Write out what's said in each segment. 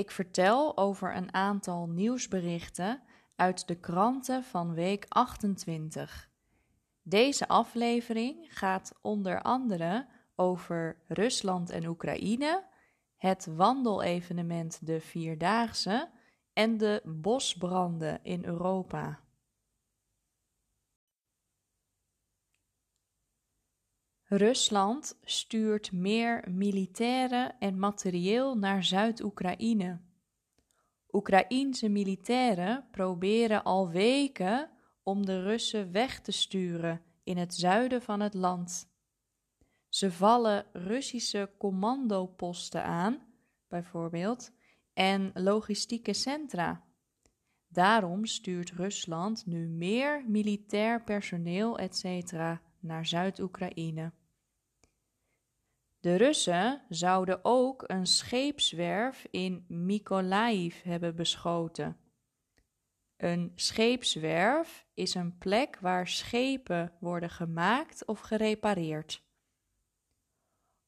Ik vertel over een aantal nieuwsberichten uit de kranten van week 28. Deze aflevering gaat onder andere over Rusland en Oekraïne, het wandelevenement de Vierdaagse en de bosbranden in Europa. Rusland stuurt meer militairen en materieel naar Zuid-Oekraïne. Oekraïense militairen proberen al weken om de Russen weg te sturen in het zuiden van het land. Ze vallen Russische commandoposten aan, bijvoorbeeld, en logistieke centra. Daarom stuurt Rusland nu meer militair personeel, etc. naar Zuid-Oekraïne. De Russen zouden ook een scheepswerf in Mykolaiv hebben beschoten. Een scheepswerf is een plek waar schepen worden gemaakt of gerepareerd.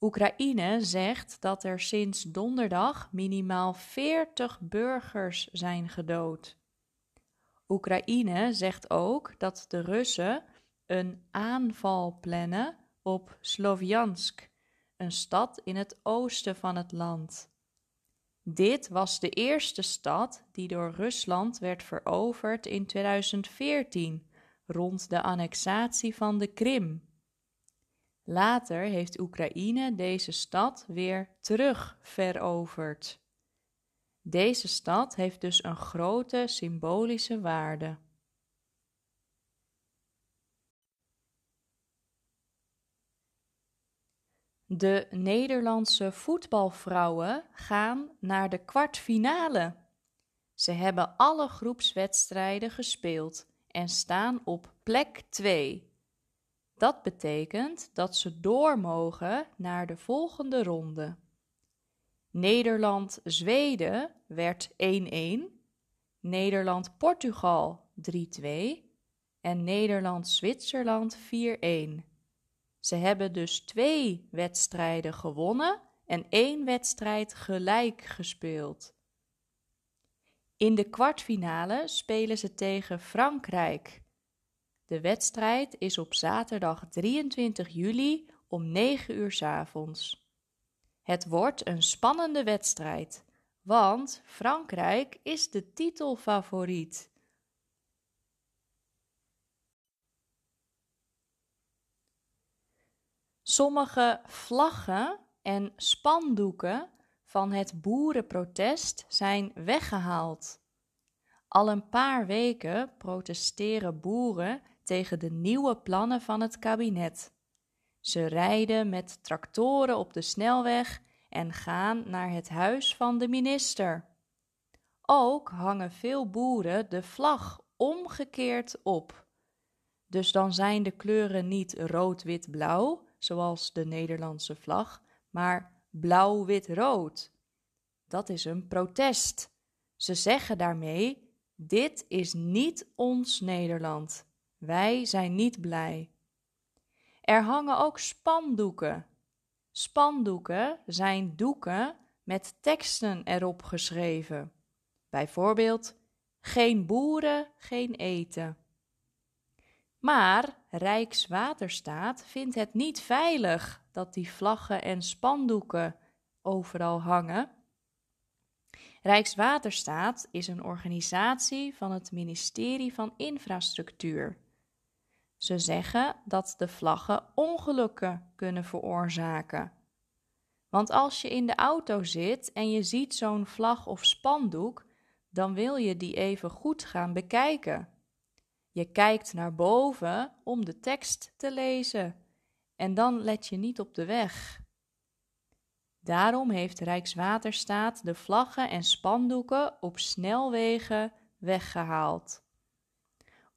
Oekraïne zegt dat er sinds donderdag minimaal 40 burgers zijn gedood. Oekraïne zegt ook dat de Russen een aanval plannen op Slovjansk, een stad in het oosten van het land. Dit was de eerste stad die door Rusland werd veroverd in 2014, rond de annexatie van de Krim. Later heeft Oekraïne deze stad weer terug veroverd. Deze stad heeft dus een grote symbolische waarde. De Nederlandse voetbalvrouwen gaan naar de kwartfinale. Ze hebben alle groepswedstrijden gespeeld en staan op plek 2. Dat betekent dat ze door mogen naar de volgende ronde. Nederland-Zweden werd 1-1, Nederland-Portugal 3-2 en Nederland-Zwitserland 4-1. Ze hebben dus twee wedstrijden gewonnen en één wedstrijd gelijk gespeeld. In de kwartfinale spelen ze tegen Frankrijk. De wedstrijd is op zaterdag 23 juli om 9 uur 's avonds. Het wordt een spannende wedstrijd, want Frankrijk is de titelfavoriet. Sommige vlaggen en spandoeken van het boerenprotest zijn weggehaald. Al een paar weken protesteren boeren tegen de nieuwe plannen van het kabinet. Ze rijden met tractoren op de snelweg en gaan naar het huis van de minister. Ook hangen veel boeren de vlag omgekeerd op. Dus dan zijn de kleuren niet rood-wit-blauw, zoals de Nederlandse vlag, maar blauw-wit-rood. Dat is een protest. Ze zeggen daarmee: dit is niet ons Nederland. Wij zijn niet blij. Er hangen ook spandoeken. Spandoeken zijn doeken met teksten erop geschreven. Bijvoorbeeld: geen boeren, geen eten. Maar Rijkswaterstaat vindt het niet veilig dat die vlaggen en spandoeken overal hangen. Rijkswaterstaat is een organisatie van het ministerie van Infrastructuur. Ze zeggen dat de vlaggen ongelukken kunnen veroorzaken. Want als je in de auto zit en je ziet zo'n vlag of spandoek, dan wil je die even goed gaan bekijken. Je kijkt naar boven om de tekst te lezen en dan let je niet op de weg. Daarom heeft Rijkswaterstaat de vlaggen en spandoeken op snelwegen weggehaald.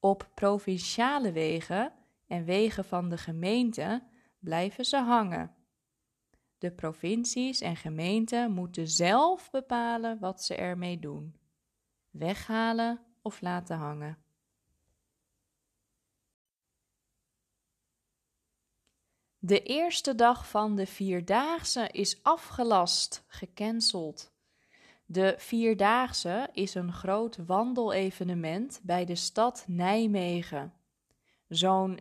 Op provinciale wegen en wegen van de gemeente blijven ze hangen. De provincies en gemeenten moeten zelf bepalen wat ze ermee doen: weghalen of laten hangen. De eerste dag van de Vierdaagse is afgelast, gecanceld. De Vierdaagse is een groot wandelevenement bij de stad Nijmegen. Zo'n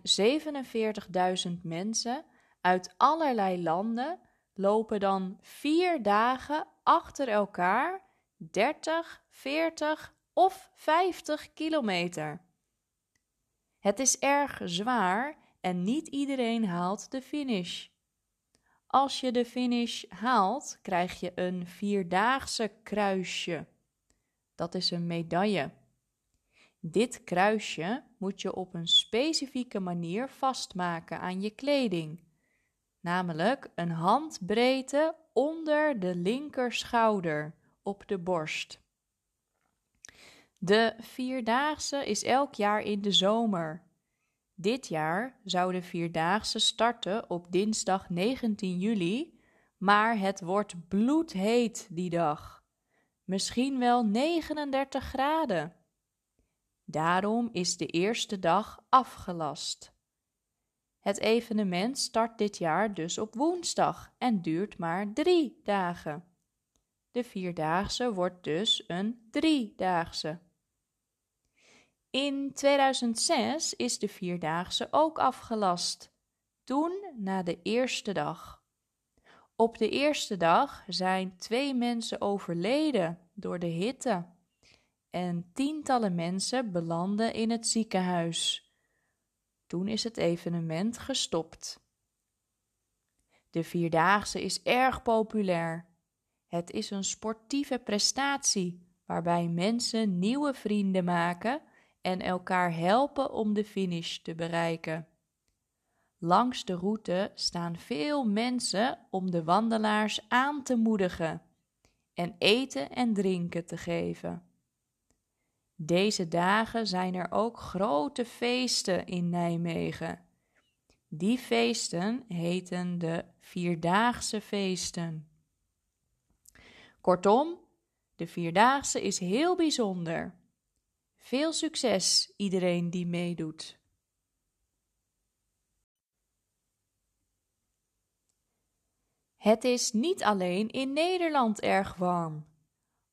47.000 mensen uit allerlei landen lopen dan vier dagen achter elkaar 30, 40 of 50 kilometer. Het is erg zwaar en niet iedereen haalt de finish. Als je de finish haalt, krijg je een vierdaagse kruisje. Dat is een medaille. Dit kruisje moet je op een specifieke manier vastmaken aan je kleding, namelijk een handbreedte onder de linkerschouder op de borst. De vierdaagse is elk jaar in de zomer. Dit jaar zou de vierdaagse starten op dinsdag 19 juli, maar het wordt bloedheet die dag. Misschien wel 39 graden. Daarom is de eerste dag afgelast. Het evenement start dit jaar dus op woensdag en duurt maar drie dagen. De vierdaagse wordt dus een driedaagse. In 2006 is de vierdaagse ook afgelast. Toen na de eerste dag. Op de eerste dag zijn twee mensen overleden door de hitte en tientallen mensen belanden in het ziekenhuis. Toen is het evenement gestopt. De Vierdaagse is erg populair. Het is een sportieve prestatie waarbij mensen nieuwe vrienden maken en elkaar helpen om de finish te bereiken. Langs de route staan veel mensen om de wandelaars aan te moedigen en eten en drinken te geven. Deze dagen zijn er ook grote feesten in Nijmegen. Die feesten heten de Vierdaagse feesten. Kortom, de Vierdaagse is heel bijzonder. Veel succes iedereen die meedoet. Het is niet alleen in Nederland erg warm.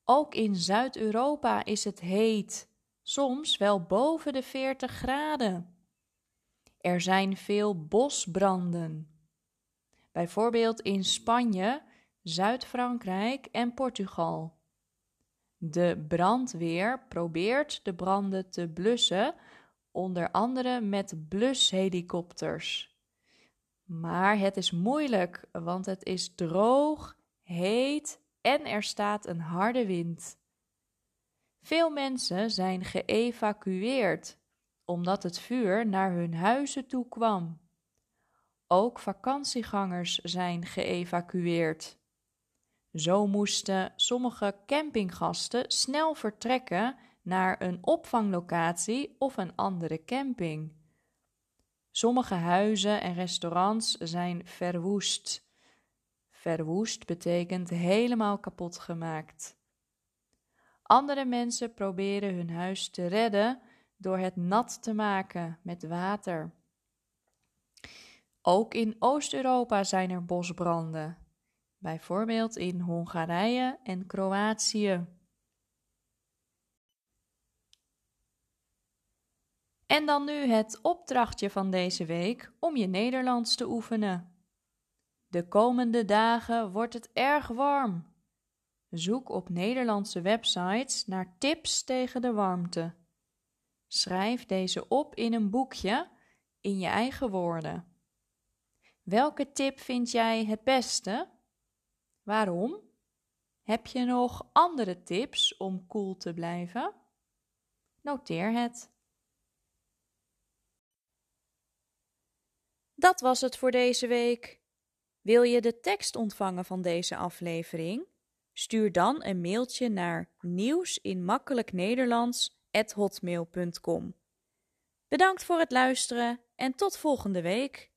Ook in Zuid-Europa is het heet, soms wel boven de 40 graden. Er zijn veel bosbranden. Bijvoorbeeld in Spanje, Zuid-Frankrijk en Portugal. De brandweer probeert de branden te blussen, onder andere met blushelikopters. Maar het is moeilijk, want het is droog, heet en er staat een harde wind. Veel mensen zijn geëvacueerd omdat het vuur naar hun huizen toe kwam. Ook vakantiegangers zijn geëvacueerd. Zo moesten sommige campinggasten snel vertrekken naar een opvanglocatie of een andere camping. Sommige huizen en restaurants zijn verwoest. Verwoest betekent helemaal kapot gemaakt. Andere mensen proberen hun huis te redden door het nat te maken met water. Ook in Oost-Europa zijn er bosbranden bijvoorbeeld in Hongarije en Kroatië. En dan nu het opdrachtje van deze week om je Nederlands te oefenen. De komende dagen wordt het erg warm. Zoek op Nederlandse websites naar tips tegen de warmte. Schrijf deze op in een boekje in je eigen woorden. Welke tip vind jij het beste? Waarom? Heb je nog andere tips om cool te blijven? Noteer het. Dat was het voor deze week. Wil je de tekst ontvangen van deze aflevering? Stuur dan een mailtje naar nieuwsinmakkelijknederlands@hotmail.com. Bedankt voor het luisteren en tot volgende week.